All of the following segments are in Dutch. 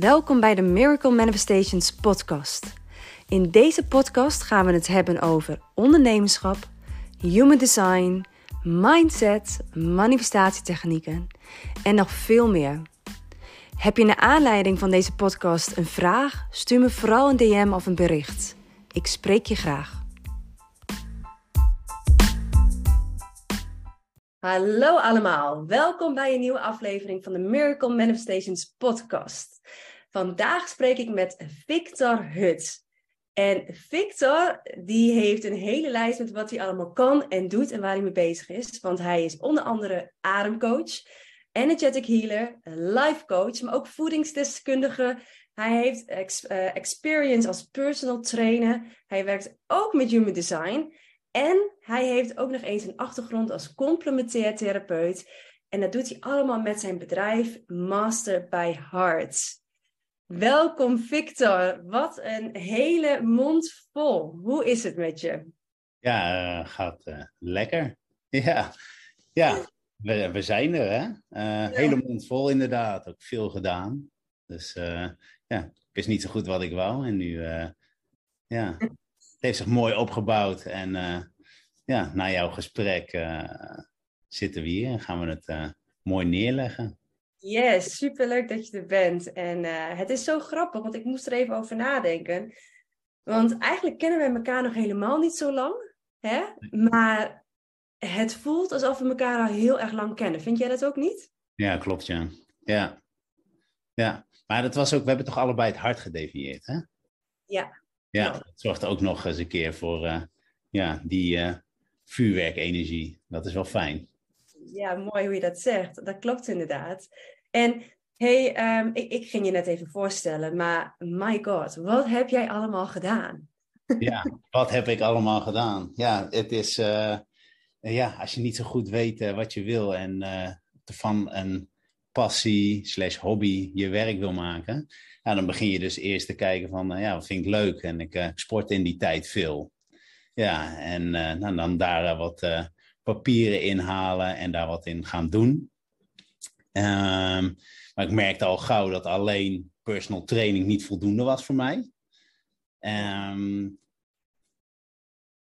Welkom bij de Miracle Manifestations podcast. In deze podcast gaan we het hebben over ondernemerschap, human design, mindset, manifestatietechnieken en nog veel meer. Heb je naar aanleiding van deze podcast een vraag? Stuur me vooral een DM of een bericht. Ik spreek je graag. Hallo allemaal, welkom bij een nieuwe aflevering van de Miracle Manifestations podcast. Vandaag spreek ik met Victor Huts. En Victor, die heeft een hele lijst met wat hij allemaal kan en doet en waar hij mee bezig is. Want hij is onder andere ademcoach, energetic healer, life coach, maar ook voedingsdeskundige. Hij heeft ex uh, experience als personal trainer. Hij werkt ook met human design. En hij heeft ook nog eens een achtergrond als complementair therapeut. En dat doet hij allemaal met zijn bedrijf Master by Heart. Welkom Victor. Wat een hele mond vol. Hoe is het met je? Ja, uh, gaat uh, lekker. Ja, ja we, we zijn er hè. Uh, hele mond vol inderdaad. Ook veel gedaan. Dus ja, ik wist niet zo goed wat ik wou. En nu, ja, het heeft zich mooi opgebouwd. En ja, na jouw gesprek zitten we hier en gaan we het mooi neerleggen. Yes, superleuk dat je er bent. En uh, het is zo grappig, want ik moest er even over nadenken. Want eigenlijk kennen we elkaar nog helemaal niet zo lang. Hè? Maar het voelt alsof we elkaar al heel erg lang kennen. Vind jij dat ook niet? Ja, klopt, ja. Ja. Ja, maar dat was ook, we hebben toch allebei het hart gedefinieerd, hè? Ja. Ja, dat zorgt ook nog eens een keer voor uh, ja, die uh, vuurwerkenergie. Dat is wel fijn ja, mooi hoe je dat zegt. Dat klopt inderdaad. En hey, um, ik, ik, ging je net even voorstellen, maar my god, wat heb jij allemaal gedaan? Ja, wat heb ik allemaal gedaan? Ja, het is, uh, ja, als je niet zo goed weet uh, wat je wil en uh, van een passie slash hobby je werk wil maken, ja, dan begin je dus eerst te kijken van, ja, wat vind ik leuk? En ik sport in die tijd veel. Ja, en nou, dan daar wat papieren inhalen en daar wat in gaan doen. Um, maar ik merkte al gauw dat alleen personal training niet voldoende was voor mij. Um,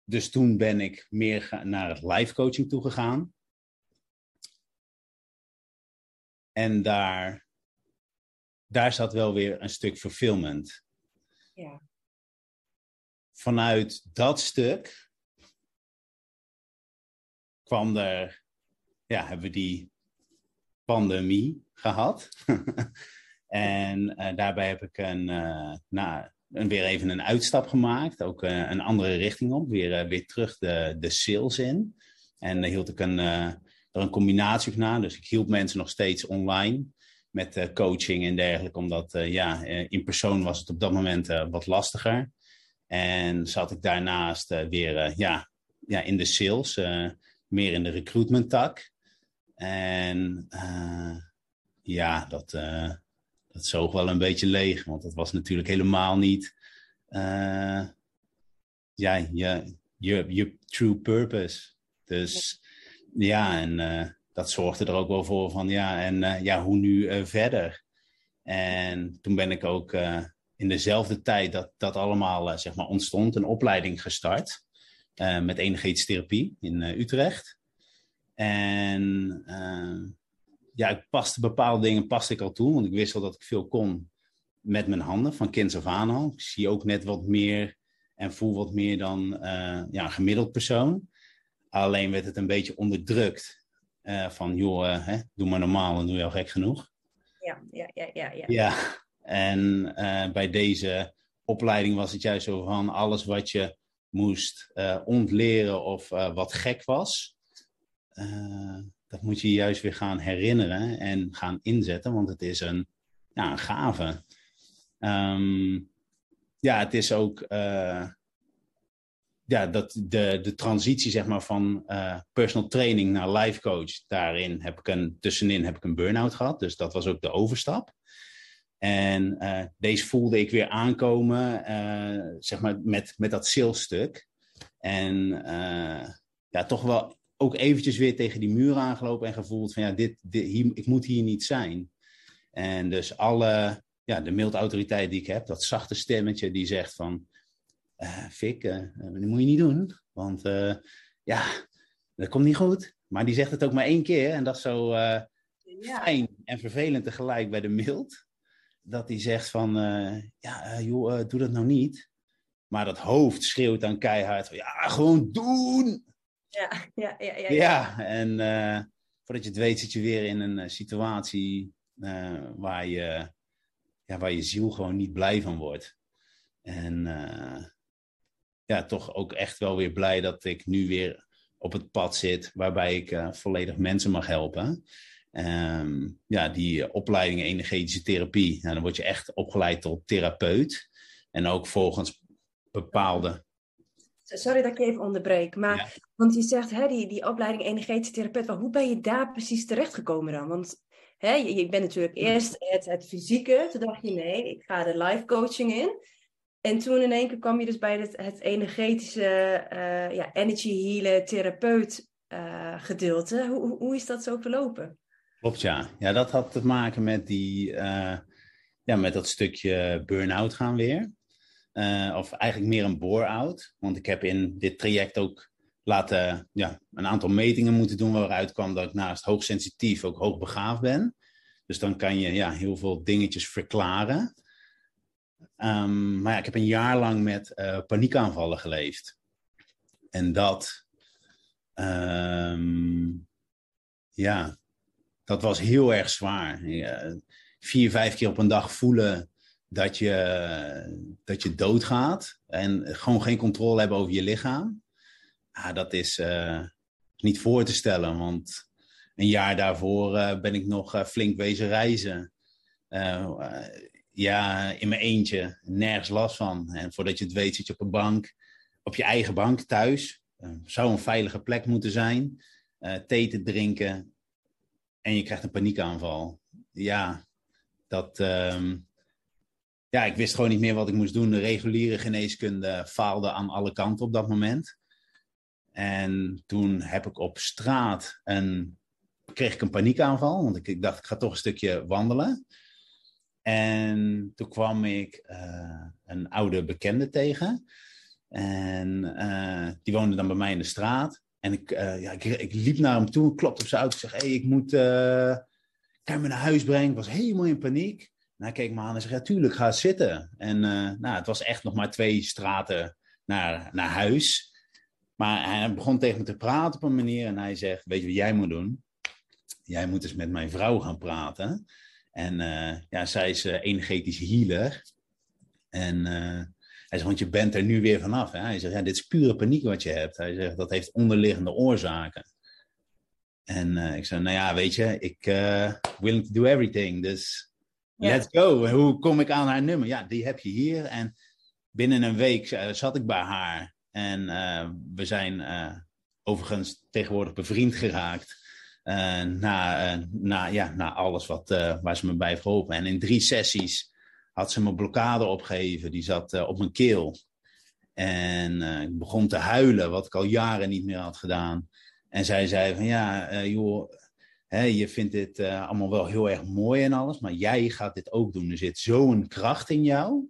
dus toen ben ik meer naar het live coaching toe gegaan. En daar, daar zat wel weer een stuk fulfillment. Ja. Vanuit dat stuk kwam ja, hebben we die pandemie gehad. en uh, daarbij heb ik een, uh, nou, een, weer even een uitstap gemaakt, ook uh, een andere richting op, weer, weer terug de, de sales in. En daar hield ik een, er een combinatie van na, dus ik hielp mensen nog steeds online met coaching en dergelijke, omdat ja, in persoon was het op dat moment wat lastiger. En zat ik daarnaast weer ja, ja, in de sales meer in de recruitment tak. En uh, ja, dat, uh, dat zoog wel een beetje leeg, want dat was natuurlijk helemaal niet uh, je, je, je true purpose. Dus ja, en dat zorgde er ook wel voor van ja, en ja, hoe nu verder? En toen ben ik ook in dezelfde tijd dat dat allemaal zeg maar ontstond, een opleiding gestart. Uh, met energetisch in uh, Utrecht. En uh, ja, ik paste bepaalde dingen paste ik al toe, want ik wist al dat ik veel kon met mijn handen, van kinds af aan al. Ik zie ook net wat meer en voel wat meer dan ja, een gemiddeld persoon. Alleen werd het een beetje onderdrukt van, joh, hè, doe maar normaal en doe je al gek genoeg. Ja, ja, ja, ja. Ja, ja. en bij deze opleiding was het juist zo van alles wat je moest uh, ontleren of uh, wat gek was. Uh, dat moet je juist weer gaan herinneren en gaan inzetten, want het is een, ja, een gave. Um, ja, het is ook ja, dat de, de transitie zeg maar, van personal training naar life coach. Daarin heb ik een, tussenin heb ik een burn-out gehad, dus dat was ook de overstap. En uh, deze voelde ik weer aankomen, uh, zeg maar, met, met dat salesstuk. En uh, ja, toch wel ook eventjes weer tegen die muur aangelopen en gevoeld van ja, dit, dit, hier, ik moet hier niet zijn. En dus alle ja, de mildautoriteit die ik heb, dat zachte stemmetje die zegt van, Fik, dat moet je niet doen, want ja, dat komt niet goed. Maar die zegt het ook maar één keer en dat is zo fijn en vervelend tegelijk bij de mild. Dat hij zegt van, ja joh, doe dat nou niet. Maar dat hoofd schreeuwt dan keihard van, ja, gewoon doen! Ja, ja, ja. Ja, ja. en uh, voordat je het weet zit je weer in een situatie waar, je, ja, waar je ziel gewoon niet blij van wordt. En ja, toch ook echt wel weer blij dat ik nu weer op het pad zit waarbij ik volledig mensen mag helpen. Um, ja, die opleiding energetische therapie, nou, dan word je echt opgeleid tot therapeut. En ook volgens bepaalde. Sorry dat ik even onderbreek, maar want je zegt hè, die, die opleiding energetische therapeut, maar hoe ben je daar precies terechtgekomen dan? Want hè, je, je bent natuurlijk eerst het, het fysieke, toen dacht je nee, ik ga de life coaching in. En toen in één keer kwam je dus bij het, het energetische, uh, ja, energy healer, therapeut uh, gedeelte. Hoe, hoe is dat zo verlopen? Klopt, ja. Ja, dat had te maken met die, uh, ja, met dat stukje burn-out gaan weer. Uh, of eigenlijk meer een bore-out. Want ik heb in dit traject ook laten ja, een aantal metingen moeten doen waaruit kwam dat ik naast hoogsensitief ook hoogbegaafd ben. Dus dan kan je ja, heel veel dingetjes verklaren. Um, maar ja, ik heb een jaar lang met uh, paniekaanvallen geleefd. En dat, um, ja, dat was heel erg zwaar. Ja, vier, vijf keer op een dag voelen dat je, dat je doodgaat en gewoon geen controle hebben over je lichaam. Ah, dat is uh, niet voor te stellen, want een jaar daarvoor uh, ben ik nog uh, flink wezen reizen. ja, in mijn eentje, nergens last van. En voordat je het weet zit je op een bank, op je eigen bank thuis. zou een veilige plek moeten zijn. thee te drinken en je krijgt een paniekaanval. Ja, dat, ehm, ja, ik wist gewoon niet meer wat ik moest doen. De reguliere geneeskunde faalde aan alle kanten op dat moment. En toen heb ik op straat een, kreeg ik een paniekaanval, want ik, ik dacht ik ga toch een stukje wandelen. En toen kwam ik uh, een oude bekende tegen. En uh, die woonde dan bij mij in de straat. En ik, uh, ja, ik, ik, liep naar hem toe, klopte op zijn auto. Ik zeg, hey, ik moet, kan je me naar huis brengen? Ik was helemaal in paniek. En hij keek me aan en zei, ja, tuurlijk, ga zitten. En uh, nou, het was echt nog maar twee straten naar, naar huis. Maar hij begon tegen me te praten op een manier en hij zegt, weet je wat jij moet doen? Jij moet eens met mijn vrouw gaan praten. En uh, ja, zij is energetisch healer. En hij zegt, want je bent er nu weer vanaf. Hè? Hij zegt, ja, dit is pure paniek wat je hebt. Hij zegt, dat heeft onderliggende oorzaken. En ik zei, nou ja, weet je, ik willing to do everything. Dus Let's go. Hoe kom ik aan haar nummer? Ja, die heb je hier. En binnen een week uh, zat ik bij haar. En we zijn overigens tegenwoordig bevriend geraakt. na, na, ja, na alles wat, waar ze me bij heeft geholpen. En in drie sessies had ze me blokkade opgegeven. Die zat op mijn keel. En ik begon te huilen, wat ik al jaren niet meer had gedaan. En zij zei van ja, joh, je vindt dit uh, allemaal wel heel erg mooi en alles, maar jij gaat dit ook doen. Er zit zo'n kracht in jou.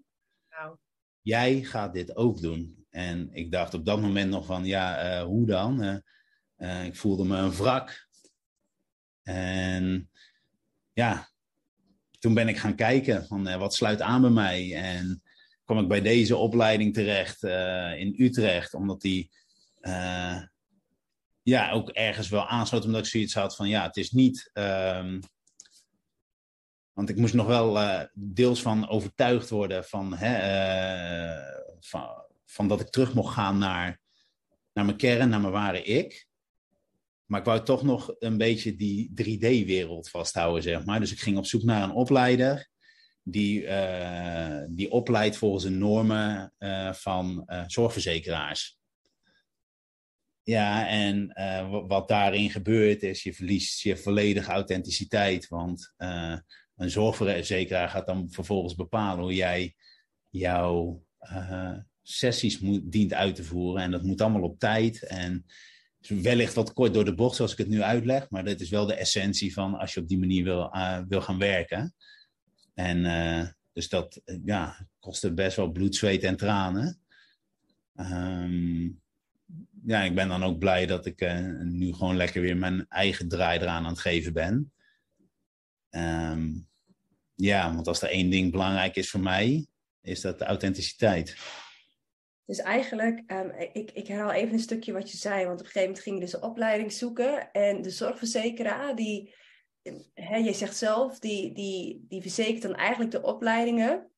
Nou. Jij gaat dit ook doen. En ik dacht op dat moment nog van, ja, uh, hoe dan? Uh, ik voelde me een wrak. En ja, toen ben ik gaan kijken van wat sluit aan bij mij. En kwam ik bij deze opleiding terecht in Utrecht, omdat die ja, ook ergens wel aansloot, omdat ik zoiets had van ja, het is niet. Um, want ik moest nog wel deels van overtuigd worden van, hè, van, van, dat ik terug mocht gaan naar, naar mijn kern, naar mijn ware ik. Maar ik wou toch nog een beetje die 3D-wereld vasthouden, zeg maar. Dus ik ging op zoek naar een opleider die, uh, die opleidt volgens de normen van zorgverzekeraars. Ja, en wat daarin gebeurt is, je verliest je volledige authenticiteit. Want een zorgverzekeraar gaat dan vervolgens bepalen hoe jij jouw sessies moet, dient uit te voeren. En dat moet allemaal op tijd. En wellicht wat kort door de bocht, zoals ik het nu uitleg. Maar dat is wel de essentie van als je op die manier wil, wil gaan werken. En Dus dat ja, kostte best wel bloed, zweet en tranen. Ehm, ja, ik ben dan ook blij dat ik nu gewoon lekker weer mijn eigen draai eraan aan het geven ben. Ehm, ja, want als er één ding belangrijk is voor mij, is dat de authenticiteit. Dus eigenlijk, um, ik, ik herhaal even een stukje wat je zei, want op een gegeven moment ging je dus een opleiding zoeken. En de zorgverzekeraar, die, hè, je zegt zelf, die, die, die verzekert dan eigenlijk de opleidingen.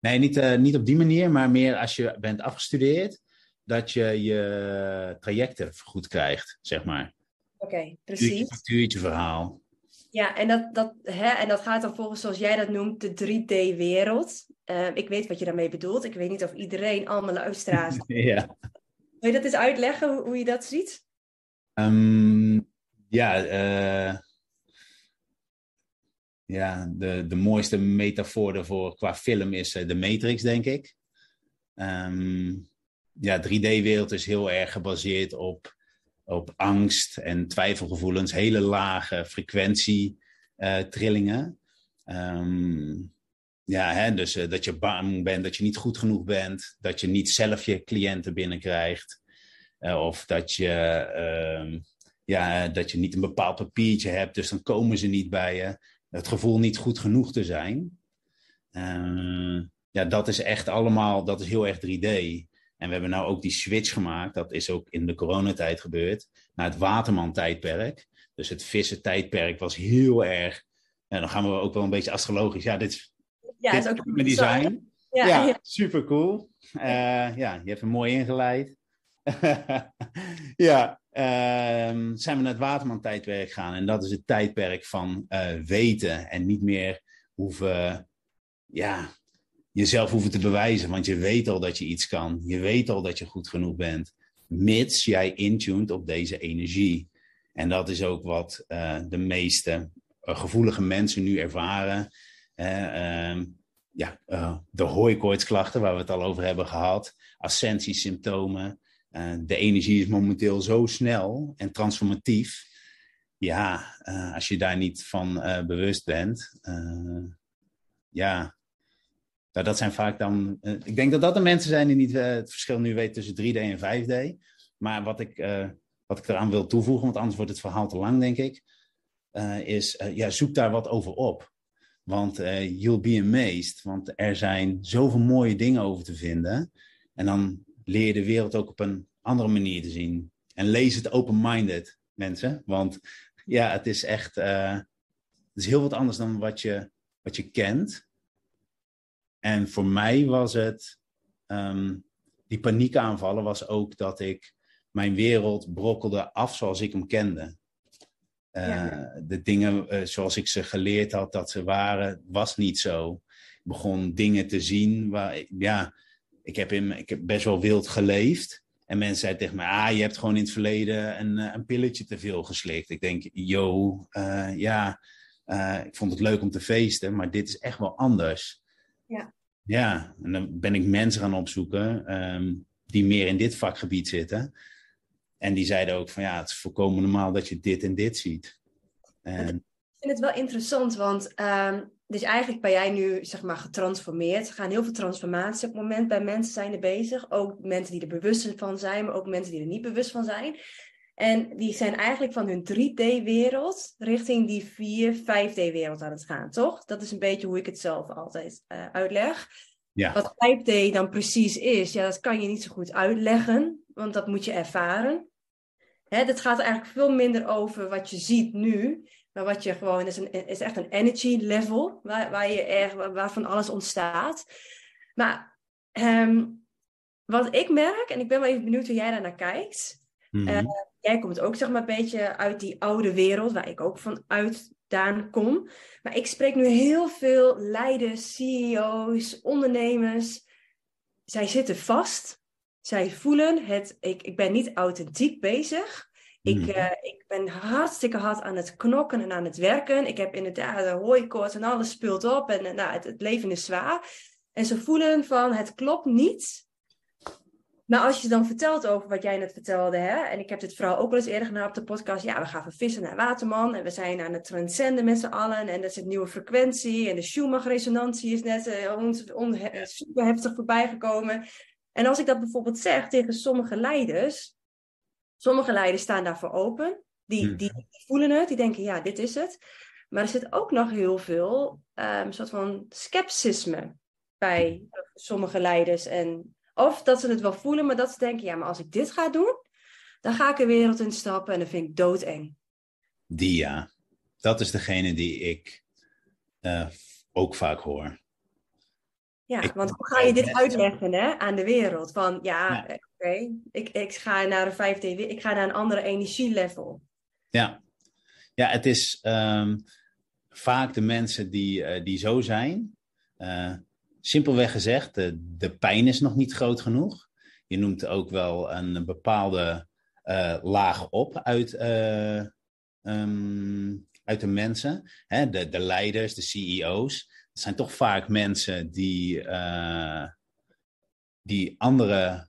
Nee, niet, uh, niet op die manier, maar meer als je bent afgestudeerd, dat je je trajecten goed krijgt, zeg maar. Oké, okay, precies. Factuurtje verhaal. Ja, en dat, dat, hè, en dat gaat dan volgens, zoals jij dat noemt, de 3D-wereld. Uh, ik weet wat je daarmee bedoelt. Ik weet niet of iedereen, allemaal luisteraars... ja. Wil je dat eens uitleggen, hoe, hoe je dat ziet? Um, ja, uh, ja de, de mooiste metafoor daarvoor qua film is uh, de Matrix, denk ik. Um, ja, 3D-wereld is heel erg gebaseerd op op angst en twijfelgevoelens, hele lage frequentie uh, trillingen. Um, ja, hè, dus uh, dat je bang bent, dat je niet goed genoeg bent, dat je niet zelf je cliënten binnenkrijgt. Uh, of dat je, uh, ja, dat je niet een bepaald papiertje hebt, dus dan komen ze niet bij je. Het gevoel niet goed genoeg te zijn. ja, dat is echt allemaal, dat is heel erg 3D. En we hebben nou ook die switch gemaakt, dat is ook in de coronatijd gebeurd, naar het Waterman-tijdperk. Dus het vissen-tijdperk was heel erg, en dan gaan we ook wel een beetje astrologisch, ja, dit is, ja, is ook mijn design. Ja, ja, super cool. Uh, ja, je hebt hem mooi ingeleid. ja, uh, zijn we naar het Waterman-tijdperk gegaan. En dat is het tijdperk van uh, weten en niet meer hoeven, ja, jezelf hoeven te bewijzen, want je weet al dat je iets kan. Je weet al dat je goed genoeg bent, mits jij intuned op deze energie. En dat is ook wat uh, de meeste gevoelige mensen nu ervaren. Uh, ja, de hooikoortsklachten, waar we het al over hebben gehad, ascensiesymptomen. de energie is momenteel zo snel en transformatief. Ja, als je daar niet van bewust bent, ja, nou, dat zijn vaak dan. Ik denk dat dat de mensen zijn die niet het verschil nu weten tussen 3D en 5D. Maar wat ik, wat ik eraan wil toevoegen, want anders wordt het verhaal te lang, denk ik. is ja, zoek daar wat over op. Want you'll be amazed. Want er zijn zoveel mooie dingen over te vinden. En dan leer je de wereld ook op een andere manier te zien. En lees het open-minded, mensen. Want ja, het is echt. het is heel wat anders dan wat je, wat je kent. En voor mij was het, um, die paniekaanvallen was ook dat ik mijn wereld brokkelde af zoals ik hem kende. Uh, De dingen uh, zoals ik ze geleerd had dat ze waren, was niet zo. Ik begon dingen te zien waar, ja, ik heb, in, ik heb best wel wild geleefd. En mensen zeiden tegen mij, ah, je hebt gewoon in het verleden een, eh, een pilletje te veel geslikt. Ik denk, yo, uh, ja, uh, ik vond het leuk om te feesten, maar dit is echt wel anders. Ja. Ja, en dan ben ik mensen gaan opzoeken um, die meer in dit vakgebied zitten. En die zeiden ook van ja, het is volkomen normaal dat je dit en dit ziet. En... Ik vind het wel interessant, want um, dus eigenlijk ben jij nu zeg maar getransformeerd. Er gaan heel veel transformaties op het moment bij mensen zijn er bezig. Ook mensen die er bewust van zijn, maar ook mensen die er niet bewust van zijn. En die zijn eigenlijk van hun 3D-wereld richting die 4, 5D-wereld aan het gaan, toch? Dat is een beetje hoe ik het zelf altijd uh, uitleg. Ja. Wat 5D dan precies is, ja, dat kan je niet zo goed uitleggen, want dat moet je ervaren. Hè, dat gaat eigenlijk veel minder over wat je ziet nu, maar wat je gewoon, is, een, is echt een energy level, waar, waar je er, waarvan alles ontstaat. Maar um, wat ik merk, en ik ben wel even benieuwd hoe jij daar naar kijkt. Mm -hmm. uh, jij komt ook zeg maar een beetje uit die oude wereld, waar ik ook van uitdaan kom. Maar ik spreek nu heel veel leiders, CEO's, ondernemers. Zij zitten vast. Zij voelen het, ik, ik ben niet authentiek bezig. Ik, uh, ik ben hartstikke hard aan het knokken en aan het werken. Ik heb inderdaad de hooikoorts en alles speelt op. En nou, het, het leven is zwaar. En ze voelen van het klopt niet Maar als je dan vertelt over wat jij net vertelde, hè, en ik heb dit verhaal ook wel eens eerder gedaan op de podcast. Ja, we gaan van vissen naar Waterman en we zijn aan het transcenden met z'n allen. En dat is een nieuwe frequentie en de Schumann-resonantie is net uh, super heftig voorbij gekomen. En als ik dat bijvoorbeeld zeg tegen sommige leiders, sommige leiders staan daarvoor open. Die, hmm. die, voelen het, die denken, ja, dit is het. Maar er zit ook nog heel veel um, soort van scepticisme bij sommige leiders. En of dat ze het wel voelen, maar dat ze denken, ja, maar als ik dit ga doen, dan ga ik de wereld instappen en dat vind ik doodeng. Die ja, dat is degene die ik uh, ook vaak hoor. Ja, want hoe ga je dit uitleggen hè, aan de wereld? Van ja, oké, ik, ik ga naar een 5D, ik ga naar een andere energielevel. Ja, ja het is um, vaak de mensen die, uh, die zo zijn. Uh, simpelweg gezegd, de, de pijn is nog niet groot genoeg. Je noemt ook wel een bepaalde uh, laag op uit, um, uit de mensen. Hè? De, de leiders, de CEO's. Het zijn toch vaak mensen die, uh, die andere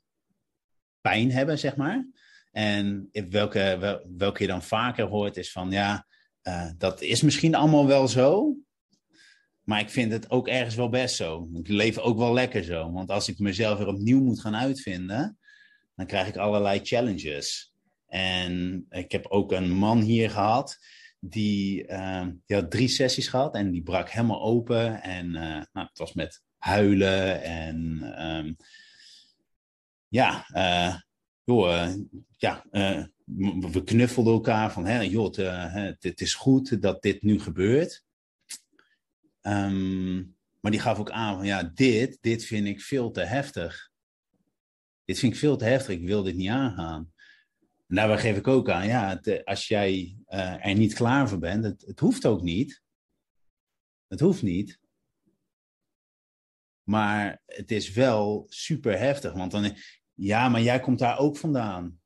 pijn hebben, zeg maar. En welke, wel, welke je dan vaker hoort is van, ja, uh, dat is misschien allemaal wel zo. Maar ik vind het ook ergens wel best zo. Ik leef ook wel lekker zo. Want als ik mezelf weer opnieuw moet gaan uitvinden, dan krijg ik allerlei challenges. En ik heb ook een man hier gehad die, uh, had drie sessies gehad en die brak helemaal open. En uh, nou, het was met huilen en um, ja, uh, joh, ja we knuffelden elkaar van, hè, joh, het, het, is goed dat dit nu gebeurt. Um, maar die gaf ook aan van, ja, dit, dit vind ik veel te heftig. Dit vind ik veel te heftig, ik wil dit niet aangaan. En daarbij geef ik ook aan, ja, het, als jij uh, er niet klaar voor bent, het, het hoeft ook niet. Het hoeft niet. Maar het is wel super heftig, want dan, ja, maar jij komt daar ook vandaan.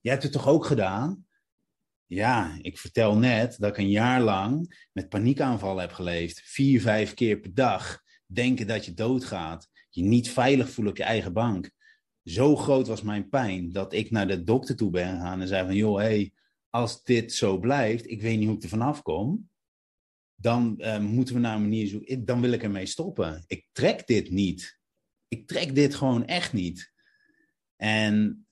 Jij hebt het toch ook gedaan? Ja, ik vertel net dat ik een jaar lang met paniekaanvallen heb geleefd. Vier, vijf keer per dag. Denken dat je doodgaat. Je niet veilig voelen op je eigen bank zo groot was mijn pijn dat ik naar de dokter toe ben gegaan en zei van, joh, hey, als dit zo blijft, ik weet niet hoe ik er vanaf kom, dan uh, moeten we naar een manier zoeken, dan wil ik ermee stoppen. Ik trek dit niet. Ik trek dit gewoon echt niet. En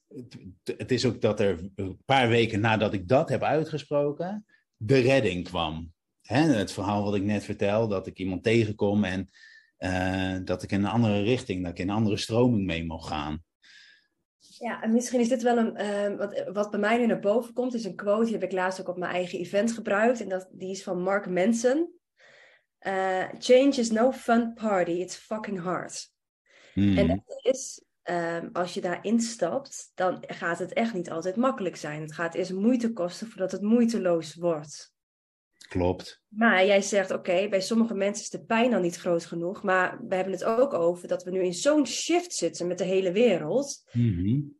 het is ook dat er een paar weken nadat ik dat heb uitgesproken, de redding kwam. Hè, het verhaal wat ik net vertel, dat ik iemand tegenkom en uh, dat ik in een andere richting, dat ik in een andere stroming mee mag gaan. Ja, en misschien is dit wel een. Uh, wat, wat bij mij nu naar boven komt, is een quote. Die heb ik laatst ook op mijn eigen event gebruikt. En dat, die is van Mark Manson. Uh, Change is no fun party, it's fucking hard. Hmm. En dat is, um, als je daar instapt, dan gaat het echt niet altijd makkelijk zijn. Het gaat eerst moeite kosten voordat het moeiteloos wordt. Klopt. Maar jij zegt, oké, bij sommige mensen is de pijn dan niet groot genoeg. Maar we hebben het ook over dat we nu in zo'n shift zitten met de hele wereld. Mm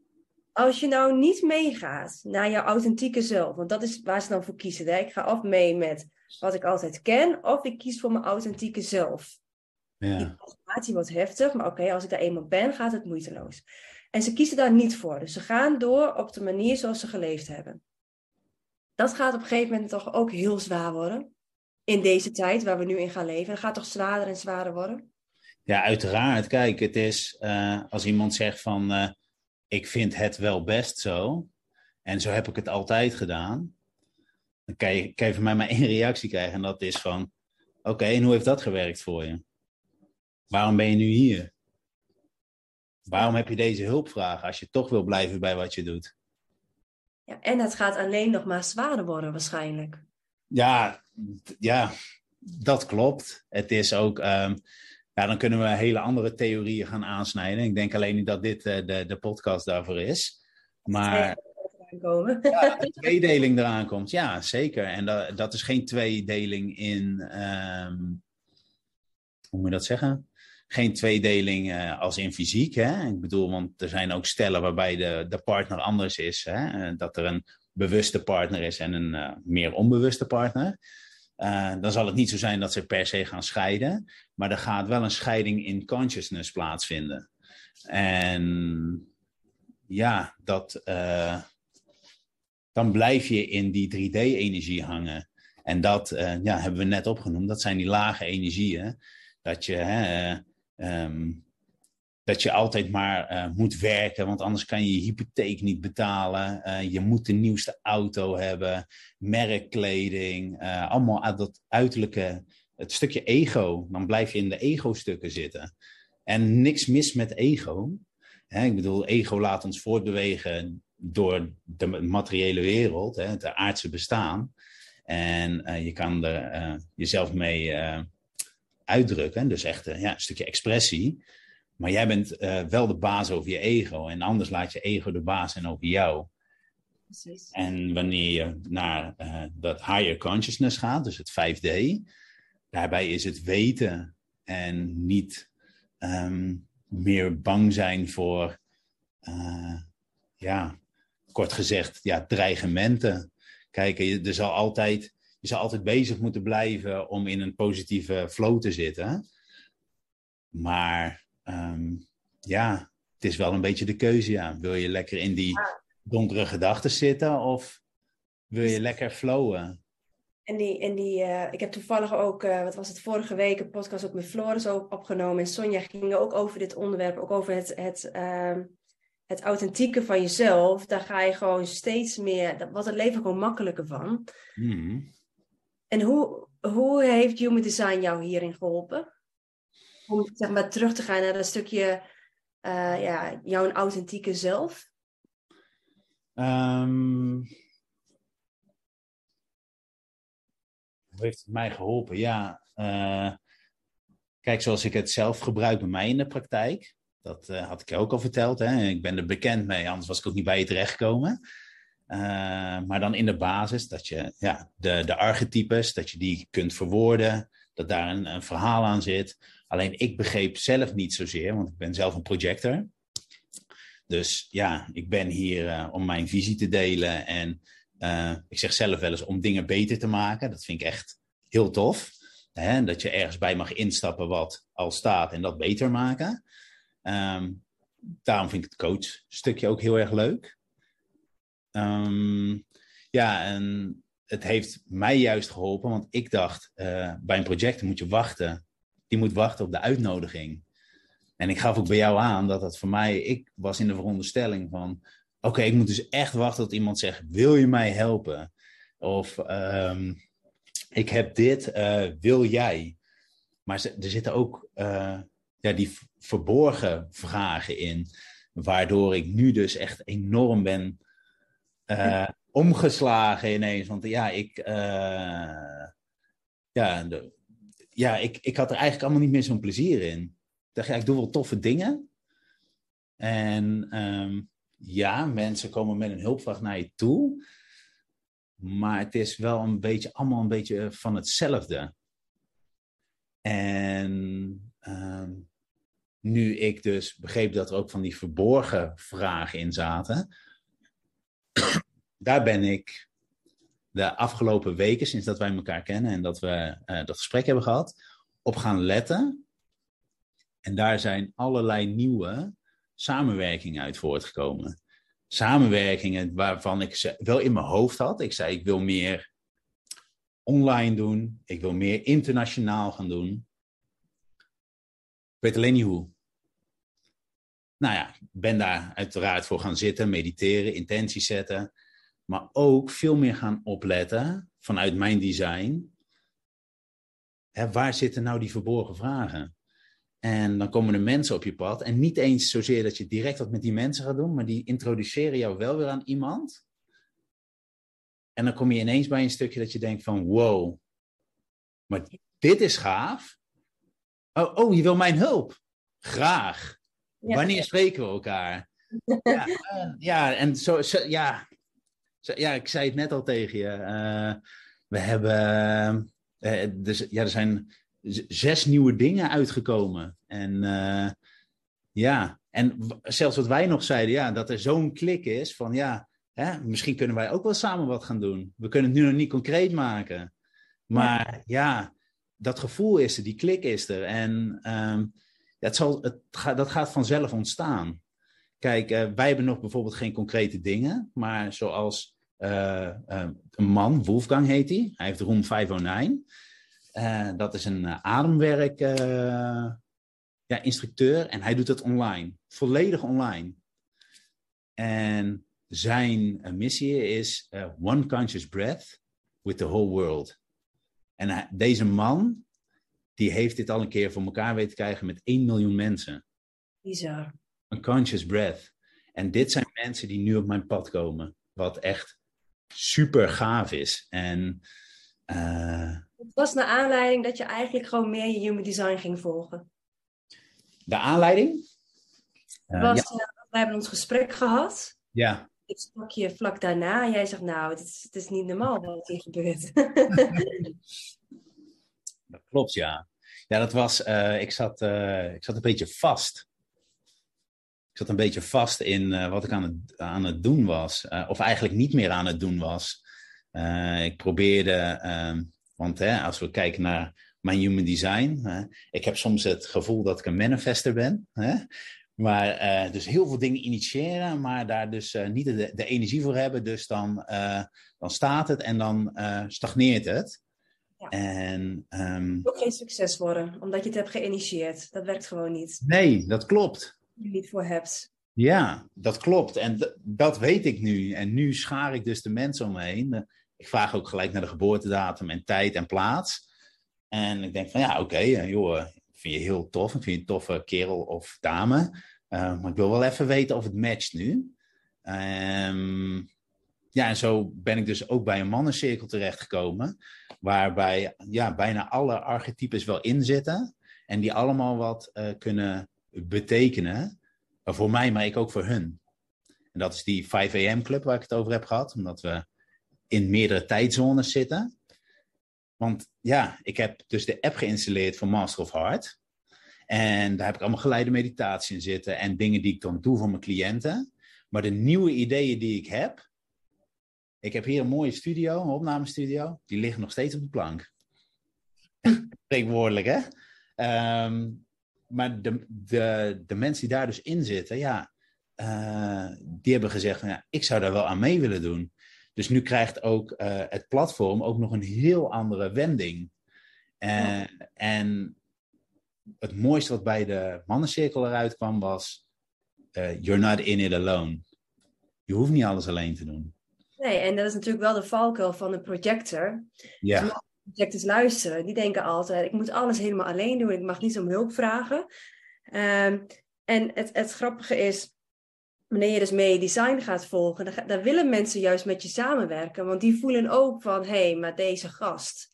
Als je nou niet meegaat naar jouw authentieke zelf, want dat is waar ze dan voor kiezen. Hè? Ik ga of mee met wat ik altijd ken, of ik kies voor mijn authentieke zelf. Ja. Die transformatie wordt heftig, maar oké, als ik daar eenmaal ben, gaat het moeiteloos. En ze kiezen daar niet voor. Dus ze gaan door op de manier zoals ze geleefd hebben dat gaat op een gegeven moment toch ook heel zwaar worden. In deze tijd waar we nu in gaan leven. Dat gaat toch zwaarder en zwaarder worden? Ja, uiteraard. Kijk, het is uh, als iemand zegt van uh, ik vind het wel best zo. En zo heb ik het altijd gedaan. Dan kan je, van mij maar één reactie krijgen. En dat is van oké, en hoe heeft dat gewerkt voor je? Waarom ben je nu hier? Waarom heb je deze hulpvraag als je toch wil blijven bij wat je doet? Ja, en het gaat alleen nog maar zwaarder worden waarschijnlijk. Ja, ja dat klopt. Het is ook, um, ja, dan kunnen we hele andere theorieën gaan aansnijden. Ik denk alleen niet dat dit uh, de, de podcast daarvoor is. Maar ja, de tweedeling eraan komt, ja, zeker. En dat, dat is geen tweedeling in, um, hoe moet je dat zeggen? Geen tweedeling uh, als in fysiek. Hè? Ik bedoel, want er zijn ook stellen waarbij de, de partner anders is. Hè? Dat er een bewuste partner is en een uh, meer onbewuste partner. Dan zal het niet zo zijn dat ze per se gaan scheiden. Maar er gaat wel een scheiding in consciousness plaatsvinden. En ja, dat, eh, dan blijf je in die 3D-energie hangen. En dat eh, ja, hebben we net opgenoemd. Dat zijn die lage energieën. Dat je, hè, ehm, dat je altijd maar moet werken, want anders kan je je hypotheek niet betalen. je moet de nieuwste auto hebben, merkkleding, allemaal dat uiterlijke, het stukje ego. Dan blijf je in de ego-stukken zitten. En niks mis met ego. ik bedoel, ego laat ons voortbewegen door de materiële wereld, hè, het aardse bestaan. En je kan er jezelf mee uitdrukken, dus echt ja, een stukje expressie. Maar jij bent wel de baas over je ego en anders laat je ego de baas zijn over jou. Precies. En wanneer je naar dat higher consciousness gaat, dus het 5D, daarbij is het weten en niet um, meer bang zijn voor, uh, ja, kort gezegd, ja, dreigementen. Kijk, je, er zal altijd, je zal altijd bezig moeten blijven om in een positieve flow te zitten. Maar um, ja, het is wel een beetje de keuze, ja. Wil je lekker in die donkere gedachten zitten of wil je lekker flowen? En die, en die uh, ik heb toevallig ook, uh, wat was het, vorige week een podcast ook met Floris opgenomen. En Sonja ging ook over dit onderwerp, ook over het, het, uh, het authentieke van jezelf. Daar ga je gewoon steeds meer, dat wordt het leven gewoon makkelijker van. Mm. En hoe, hoe heeft Human Design jou hierin geholpen? Om zeg maar terug te gaan naar dat stukje, ja, jouw authentieke zelf? Um heeft het mij geholpen? Ja, uh, kijk, zoals ik het zelf gebruik bij mij in de praktijk. Dat uh, had ik je ook al verteld. Hè? Ik ben er bekend mee, anders was ik ook niet bij je terechtgekomen. Uh, maar dan in de basis dat je ja, de, de archetypes, dat je die kunt verwoorden. Dat daar een, verhaal aan zit. Alleen ik begreep zelf niet zozeer, want ik ben zelf een projector. Dus ja, ik ben hier om mijn visie te delen en uh, ik zeg zelf wel eens om dingen beter te maken. Dat vind ik echt heel tof. Hè? Dat je ergens bij mag instappen wat al staat en dat beter maken. Um, daarom vind ik het coachstukje ook heel erg leuk. Um, ja, en het heeft mij juist geholpen, want ik dacht, uh, bij een project moet je wachten. Die moet wachten op de uitnodiging. En ik gaf ook bij jou aan dat dat voor mij, ik was in de veronderstelling van, oké, ik moet dus echt wachten tot iemand zegt, wil je mij helpen? Of um, ik heb dit, uh, wil jij? Maar er zitten ook uh, ja, die verborgen vragen in, waardoor ik nu dus echt enorm ben uh, omgeslagen ineens. Want ja, ik, ja, de, ja ik, ik had er eigenlijk allemaal niet meer zo'n plezier in. Ik dacht, ja, ik doe wel toffe dingen. En um, ja, mensen komen met een hulpvraag naar je toe. Maar het is wel een beetje, allemaal een beetje van hetzelfde. En uh, nu ik dus begreep dat er ook van die verborgen vragen in zaten. Daar ben ik de afgelopen weken, sinds dat wij elkaar kennen en dat we uh, dat gesprek hebben gehad, op gaan letten. En daar zijn allerlei nieuwe samenwerking uit voortgekomen. Samenwerkingen waarvan ik ze wel in mijn hoofd had. Ik zei, ik wil meer online doen. Ik wil meer internationaal gaan doen. Ik weet alleen niet hoe. Nou ja, ben daar uiteraard voor gaan zitten, mediteren, intenties zetten. Maar ook veel meer gaan opletten vanuit mijn design. Hè, waar zitten nou die verborgen vragen? En dan komen er mensen op je pad. En niet eens zozeer dat je direct wat met die mensen gaat doen, maar die introduceren jou wel weer aan iemand. En dan kom je ineens bij een stukje dat je denkt van wow, maar dit is gaaf. Oh, oh je wil mijn hulp. Graag. Wanneer spreken we elkaar? Ja, uh, ja en zo, zo, ja, ja, ik zei het net al tegen je. Uh, we hebben, uh, dus, ja, er zijn zes nieuwe dingen uitgekomen. En uh, ja, en zelfs wat wij nog zeiden, ja, dat er zo'n klik is van ja, hè, misschien kunnen wij ook wel samen wat gaan doen. We kunnen het nu nog niet concreet maken. Maar ja, dat gevoel is er, die klik is er. En um, het zal, het dat gaat vanzelf ontstaan. Kijk, uh, wij hebben nog bijvoorbeeld geen concrete dingen, maar zoals uh, een man, Wolfgang heet hij, hij heeft Room 509. dat is een ademwerk ja, instructeur en hij doet het online, volledig online. En zijn missie is One Conscious Breath with the whole world. En deze man, die heeft dit al een keer voor elkaar weten te krijgen met 1 miljoen mensen. Bizar. Een conscious breath. En dit zijn mensen die nu op mijn pad komen. Wat echt super gaaf is. En, uh, het was naar aanleiding dat je eigenlijk gewoon meer je human design ging volgen. De aanleiding? Uh, was, ja. uh, we hebben ons gesprek gehad. Ja. Ik sprak je vlak daarna en jij zegt, nou, het is, het is niet normaal wat hier gebeurt. dat klopt, ja. Ja, dat was, ik, zat, ik zat een beetje vast. Zat een beetje vast in uh, wat ik aan het, aan het doen was. of eigenlijk niet meer aan het doen was. ik probeerde, want hè, als we kijken naar mijn human design. ik heb soms het gevoel dat ik een manifester ben. Hè? Maar dus heel veel dingen initiëren, maar daar dus niet de, de, energie voor hebben. Dus dan, dan staat het en dan stagneert het. Ja. En, um, ook geen succes worden, omdat je het hebt geïnitieerd. Dat werkt gewoon niet. Nee, dat klopt. Je niet voor hebt. Ja, dat klopt. En dat weet ik nu. En nu schaar ik dus de mensen om me heen. Ik vraag ook gelijk naar de geboortedatum en tijd en plaats. En ik denk van ja, oké, okay, joh, vind je heel tof. Vind je een toffe kerel of dame. Uh, maar ik wil wel even weten of het matcht nu. Um, ja, en zo ben ik dus ook bij een mannencirkel terechtgekomen. Waarbij ja, bijna alle archetypes wel in zitten. En die allemaal wat kunnen betekenen. Voor mij, maar ik ook voor hun. En dat is die 5 AM club waar ik het over heb gehad. Omdat we in meerdere tijdzones zitten. Want ja, ik heb dus de app geïnstalleerd voor Master of Heart. En daar heb ik allemaal geleide meditatie in zitten en dingen die ik dan doe voor mijn cliënten. Maar de nieuwe ideeën die ik heb. Ik heb hier een mooie studio, een opnamestudio. Die liggen nog steeds op de plank. Spreekwoordelijk, hè? Um, maar de, de, de mensen die daar dus in zitten, ja, uh, die hebben gezegd van ja, ik zou daar wel aan mee willen doen. Dus nu krijgt ook uh, het platform ook nog een heel andere wending. Uh, ja. En het mooiste wat bij de mannencirkel eruit kwam was: You're not in it alone. Je hoeft niet alles alleen te doen. Nee, en dat is natuurlijk wel de valkuil van een projector. Ja. Dus projectors luisteren, die denken altijd: ik moet alles helemaal alleen doen, ik mag niet om hulp vragen. Um, en het, het grappige is, wanneer je dus mee design gaat volgen, dan, dan, willen mensen juist met je samenwerken. Want die voelen ook van, hé, hey, maar deze gast,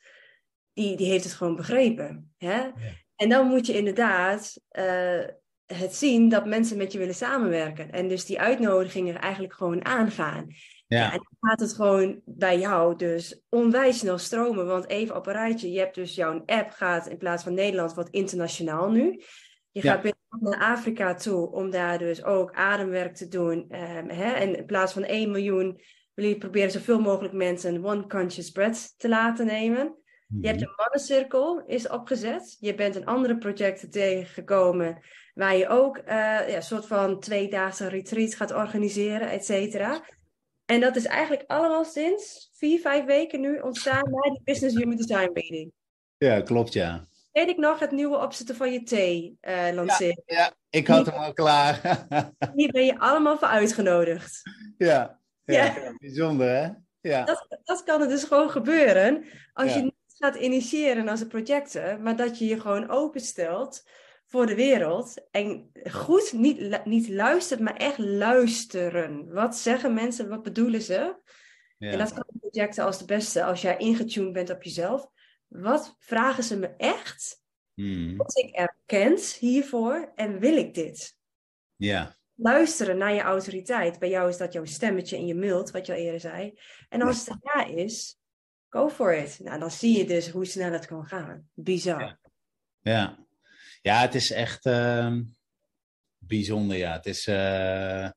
die, die heeft het gewoon begrepen. Hè? Ja. En dan moet je inderdaad uh, het zien dat mensen met je willen samenwerken. En dus die uitnodigingen eigenlijk gewoon aangaan. Ja. ja en dan gaat het gewoon bij jou dus onwijs snel stromen. Want even op een rijtje, je hebt dus jouw app gaat in plaats van Nederland wat internationaal nu. Je gaat ja. naar Afrika toe om daar dus ook ademwerk te doen. Um, hè? En in plaats van 1 miljoen wil je proberen zoveel mogelijk mensen een One Conscious Breath te laten nemen. Je hebt een mannencirkel is opgezet. Je bent een andere projecten tegengekomen waar je ook uh, ja, een soort van tweedaagse retreat gaat organiseren, et cetera. En dat is eigenlijk allemaal sinds vier, vijf weken nu ontstaan na die Business Human Design Meeting. Ja, klopt ja weet ik nog het nieuwe opzetten van je thee uh, lanceren. Ja, ja, ik had hem al klaar. Hier ben je allemaal voor uitgenodigd. Ja, ja, ja. bijzonder hè? Ja. Dat, dat kan er dus gewoon gebeuren als je niet gaat initiëren als een projector, maar dat je je gewoon openstelt voor de wereld en goed niet, niet luistert, maar echt luisteren. Wat zeggen mensen, wat bedoelen ze? Ja. En dat kan projecten als de beste als jij ingetuned bent op jezelf wat vragen ze me echt? Hmm. Word ik erkend hiervoor en wil ik dit? Ja. Luisteren naar je autoriteit. Bij jou is dat jouw stemmetje in je mult, wat je al eerder zei. En als het ja is, go for it. Nou, dan zie je dus hoe snel het kan gaan. Bizar. Ja, ja. Ja het is echt uh, bijzonder. Ja, het is. Uh,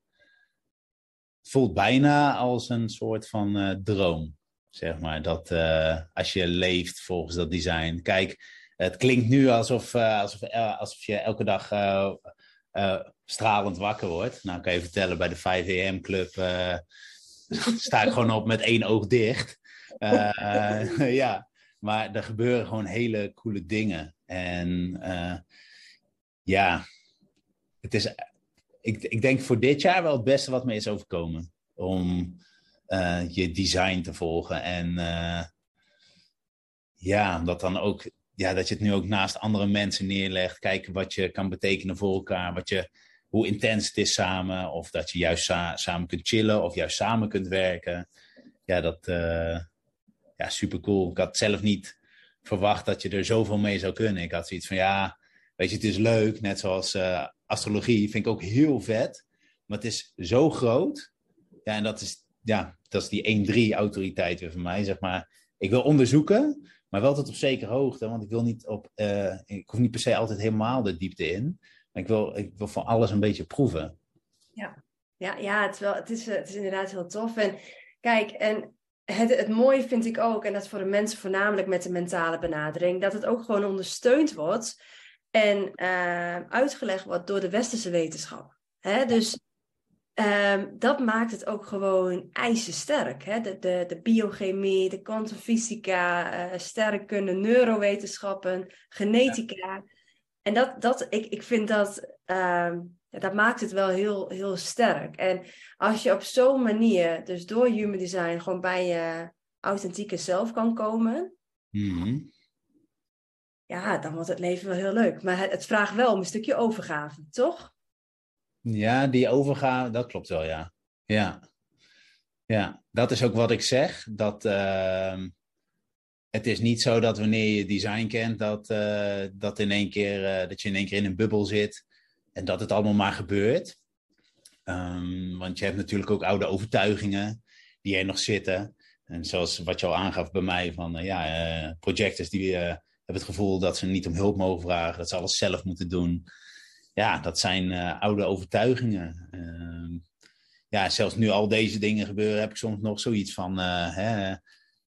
voelt bijna als een soort van uh, droom. Zeg maar, dat uh, als je leeft volgens dat design. Kijk, het klinkt nu alsof, alsof, je elke dag stralend wakker word. Nou, kan je vertellen, bij de 5 AM club sta ik gewoon op met één oog dicht. Ja, maar er gebeuren gewoon hele coole dingen. En ja, het is, ik, ik denk voor dit jaar wel het beste wat me is overkomen. Om je design te volgen. En ja, dat dan ook ja, dat je het nu ook naast andere mensen neerlegt. Kijken wat je kan betekenen voor elkaar. Wat je, hoe intens het is samen. Of dat je juist samen kunt chillen of juist samen kunt werken. Ja, dat uh, ja, super cool. Ik had zelf niet verwacht dat je er zoveel mee zou kunnen. Ik had zoiets van ja, weet je, het is leuk. Net zoals uh, astrologie vind ik ook heel vet. Maar het is zo groot. Ja, en dat is, ja, dat is die 1-3 autoriteit weer voor mij, zeg maar. Ik wil onderzoeken, maar wel tot op zekere hoogte, want ik wil niet op, uh, ik hoef niet per se altijd helemaal de diepte in. Maar ik wil, ik wil van alles een beetje proeven. Ja, ja, ja het, wel, het, is, eh, het is inderdaad heel tof. En kijk, en het, het mooie vind ik ook, en dat voor de mensen voornamelijk met de mentale benadering, dat het ook gewoon ondersteund wordt en uh, uitgelegd wordt door de westerse wetenschap. Hè? Dus Um, dat maakt het ook gewoon ijzersterk. Hè? De, de, de biochemie, de kwantumfysica, uh, sterrenkunde, neurowetenschappen, genetica. En dat, dat, ik, ik vind dat, um, ja, dat maakt het wel heel, heel sterk. En als je op zo'n manier, dus door human design, gewoon bij je authentieke zelf kan komen. Mm Ja, dan wordt het leven wel heel leuk. Maar het, het vraagt wel om een stukje overgave, toch? Ja, die overgave, dat klopt wel, ja. Ja, ja. dat is ook wat ik zeg. Dat, uh, het is niet zo dat wanneer je design kent, dat, uh, dat, in één keer, uh, dat je in één keer in een bubbel zit en dat het allemaal maar gebeurt. Um, want je hebt natuurlijk ook oude overtuigingen die er nog zitten. En zoals wat je al aangaf bij mij, van uh, ja, projectors die hebben het gevoel dat ze niet om hulp mogen vragen, dat ze alles zelf moeten doen ja, dat zijn uh, oude overtuigingen. Uh, ja, zelfs nu al deze dingen gebeuren, heb ik soms nog zoiets van, uh, hè,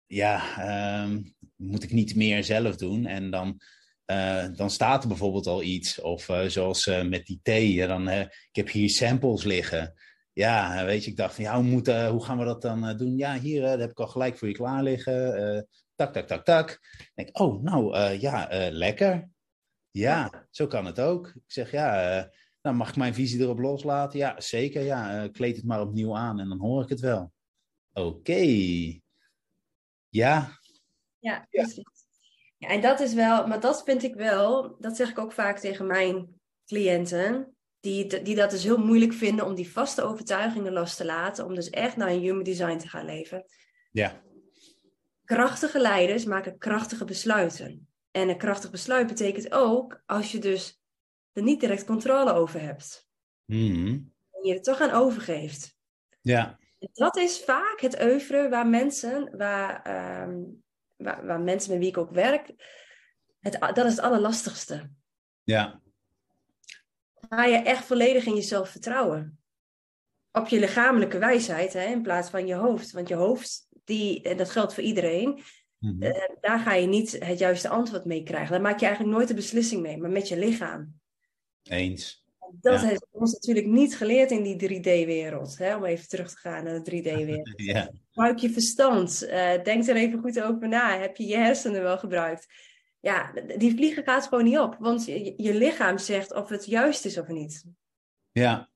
ja, ehm, moet ik niet meer zelf doen? En dan, eh, dan staat er bijvoorbeeld al iets, of zoals met die thee, dan, ik heb hier samples liggen. Ja, weet je, ik dacht van, ja, hoe, moet, hoe gaan we dat dan doen? Ja, hier, dat heb ik al gelijk voor je klaar liggen. tak, tak, tak, tak. Ik denk, oh, nou, ja, lekker. Ja, zo kan het ook. Ik zeg, ja, nou mag ik mijn visie erop loslaten? Ja, zeker. Ja, kleed het maar opnieuw aan en dan hoor ik het wel. Oké. Ja. Ja, precies. Ja, en dat is wel, maar dat vind ik wel, dat zeg ik ook vaak tegen mijn cliënten, die, die dat dus heel moeilijk vinden om die vaste overtuigingen los te laten, om dus echt naar een human design te gaan leven. Ja. Krachtige leiders maken krachtige besluiten. En een krachtig besluit betekent ook als je dus er niet direct controle over hebt. Mm. En je er toch aan overgeeft. Ja. Dat is vaak het oeuvre waar mensen, waar, um, waar, waar, mensen met wie ik ook werk, het, dat is het allerlastigste. Ja. Ga je echt volledig in jezelf vertrouwen. Op je lichamelijke wijsheid hè, in plaats van je hoofd. Want je hoofd, die, en dat geldt voor iedereen, Mhm. Uh, daar ga je niet het juiste antwoord mee krijgen. Daar maak je eigenlijk nooit de beslissing mee, maar met je lichaam. Eens. Dat ja. heeft ons natuurlijk niet geleerd in die 3D-wereld. Om even terug te gaan naar de 3D-wereld. ja. Gebruik je verstand. Uh, denk er even goed over na. Heb je je hersenen wel gebruikt? Ja, die vliegen gaat gewoon niet op. Want je, je lichaam zegt of het juist is of niet. Ja,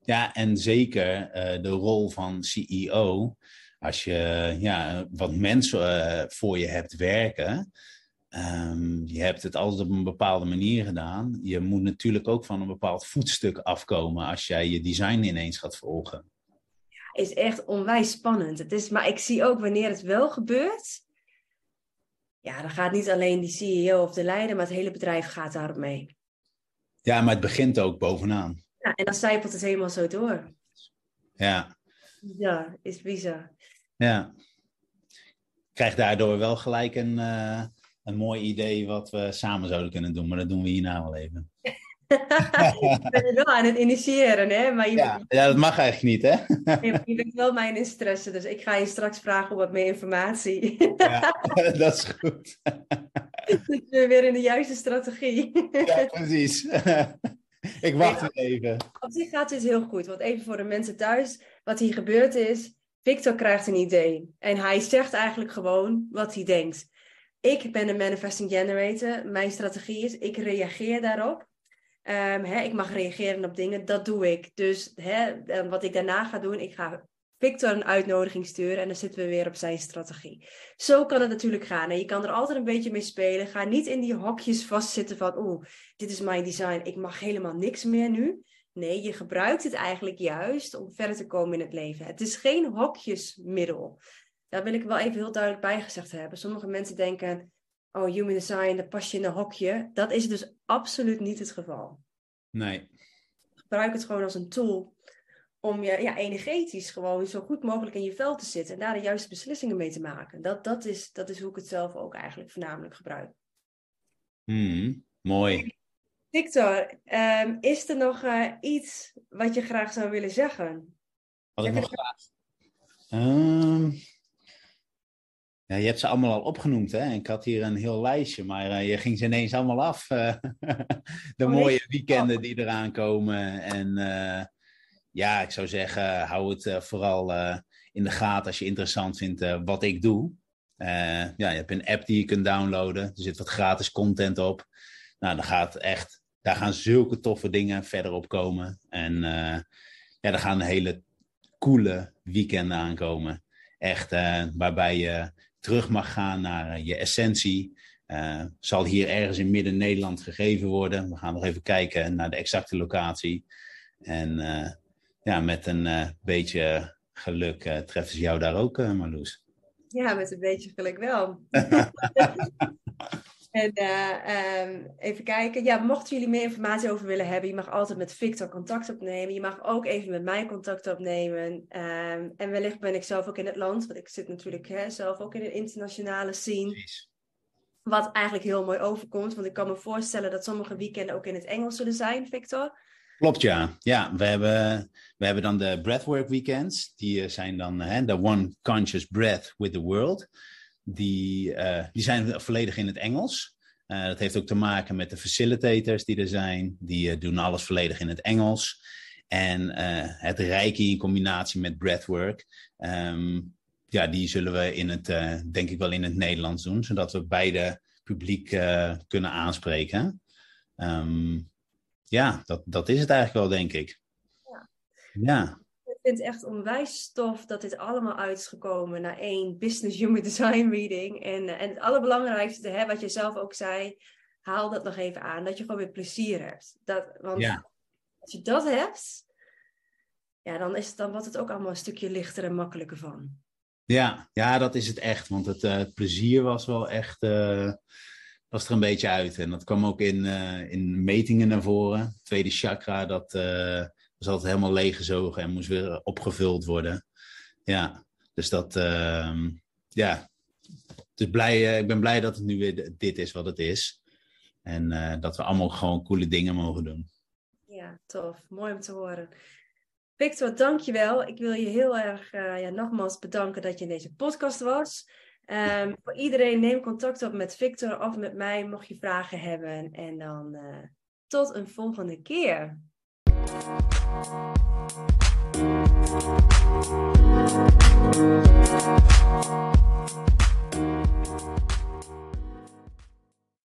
ja en zeker uh, de rol van CEO als je ja, wat mensen uh, voor je hebt werken, um, je hebt het altijd op een bepaalde manier gedaan. Je moet natuurlijk ook van een bepaald voetstuk afkomen als jij je design ineens gaat volgen. Ja, is echt onwijs spannend. Het is, maar ik zie ook wanneer het wel gebeurt. Ja, dan gaat niet alleen die CEO of de leider, maar het hele bedrijf gaat daarop mee. Ja, maar het begint ook bovenaan. Ja, en dan zijpelt het helemaal zo door. Ja. Ja, is bizar. Ja. Krijg daardoor wel gelijk een, uh, een mooi idee wat we samen zouden kunnen doen, maar dat doen we hierna wel even. ik ben er wel aan het initiëren, hè? Maar je, ja, ja, dat mag eigenlijk niet, hè? je, je bent wel mijn interesse, dus ik ga je straks vragen om wat meer informatie. ja, dat is goed. Dus weer in de juiste strategie. ja, precies. ik wacht even. Op zich gaat dit heel goed. Want even voor de mensen thuis, wat hier gebeurd is. Victor krijgt een idee. En hij zegt eigenlijk gewoon wat hij denkt. Ik ben een manifesting generator. Mijn strategie is, ik reageer daarop. Hè, ik mag reageren op dingen, dat doe ik. Dus hè, wat ik daarna ga doen, ik ga Victor een uitnodiging sturen en dan zitten we weer op zijn strategie. Zo kan het natuurlijk gaan. En je kan er altijd een beetje mee spelen. Ga niet in die hokjes vastzitten van, oeh, dit is mijn design, ik mag helemaal niks meer nu. Nee, je gebruikt het eigenlijk juist om verder te komen in het leven. Het is geen hokjesmiddel. Daar wil ik wel even heel duidelijk bij gezegd hebben. Sommige mensen denken, oh, human design, dan pas je in een hokje. Dat is dus absoluut niet het geval. Nee. Gebruik het gewoon als een tool om je ja, energetisch gewoon zo goed mogelijk in je vel te zitten en daar de juiste beslissingen mee te maken. Dat, dat, is, dat is hoe ik het zelf ook eigenlijk voornamelijk gebruik. Hmm, mooi. Victor, um, is er nog uh, iets wat je graag zou willen zeggen? Wat ik nog graag. Um, ja, je hebt ze allemaal al opgenoemd, hè? Ik had hier een heel lijstje, maar uh, je ging ze ineens allemaal af. Uh, de oh, mooie weekenden die eraan komen. En ja, ik zou zeggen, hou het vooral in de gaten als je interessant vindt wat ik doe. ja, je hebt een app die je kunt downloaden. Er zit wat gratis content op. Nou, dan gaat echt, daar gaan zulke toffe dingen verder op komen. En ja, er gaan hele coole weekenden aankomen. Echt, waarbij je terug mag gaan naar eh, je essentie. Uh, zal hier ergens in Midden-Nederland gegeven worden. We gaan nog even kijken naar de exacte locatie. En uh, ja, met een uh, beetje geluk treffen ze jou daar ook, Marloes. Ja, met een beetje geluk wel. En uh, um, even kijken. Ja, mochten jullie meer informatie over willen hebben, je mag altijd met Victor contact opnemen. Je mag ook even met mij contact opnemen. Um, en wellicht ben ik zelf ook in het land, want ik zit natuurlijk hè, zelf ook in een internationale scene. Precies. Wat eigenlijk heel mooi overkomt, want ik kan me voorstellen dat sommige weekenden ook in het Engels zullen zijn, Victor. Klopt, ja. Ja, we hebben, we hebben dan de breathwork weekends. Die zijn dan de One Conscious Breath with the World die, uh, die zijn volledig in het Engels. Uh, dat heeft ook te maken met de facilitators die er zijn. Die uh, doen alles volledig in het Engels. En het rijke in combinatie met breathwork. Um, ja, die zullen we in het, denk ik wel in het Nederlands doen. Zodat we beide publiek kunnen aanspreken. Um, ja, dat, dat is het eigenlijk wel, denk ik. Ja. ja vind het echt onwijs stof dat dit allemaal uit is gekomen naar één Business Human Design reading. En, eh, en het allerbelangrijkste, hè, wat je zelf ook zei, haal dat nog even aan. Dat je gewoon weer plezier hebt. Dat, want als je dat hebt, ja, dan, is het, dan wordt het ook allemaal een stukje lichter en makkelijker van. Ja, ja dat is het echt. Want het uh, plezier was wel echt... Uh, was er een beetje uit. En dat kwam ook in, in metingen naar voren. Tweede chakra, dat was altijd helemaal leeggezogen en moest weer opgevuld worden. Ja, dus dat, uh, ja. Dus blij, uh, ik ben blij dat het nu weer dit is wat het is. En uh, dat we allemaal gewoon coole dingen mogen doen. Ja, tof. Mooi om te horen. Victor, dankjewel. Ik wil je heel erg uh, ja, nogmaals bedanken dat je in deze podcast was. Um, voor iedereen, neem contact op met Victor of met mij, mocht je vragen hebben. En dan tot een volgende keer. Thank you.